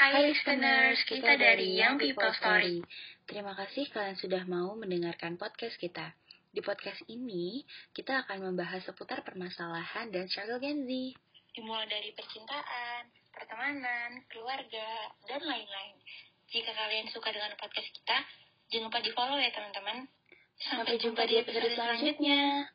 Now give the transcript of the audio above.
Hai listeners, kita dari Young People Story. Terima kasih kalian sudah mau mendengarkan podcast kita. Di podcast ini, kita akan membahas seputar permasalahan dan struggle Gen Z. dimulai dari percintaan, pertemanan, keluarga, dan lain-lain. Jika kalian suka dengan podcast kita, jangan lupa di follow ya teman-teman. Sampai jumpa di episode selanjutnya.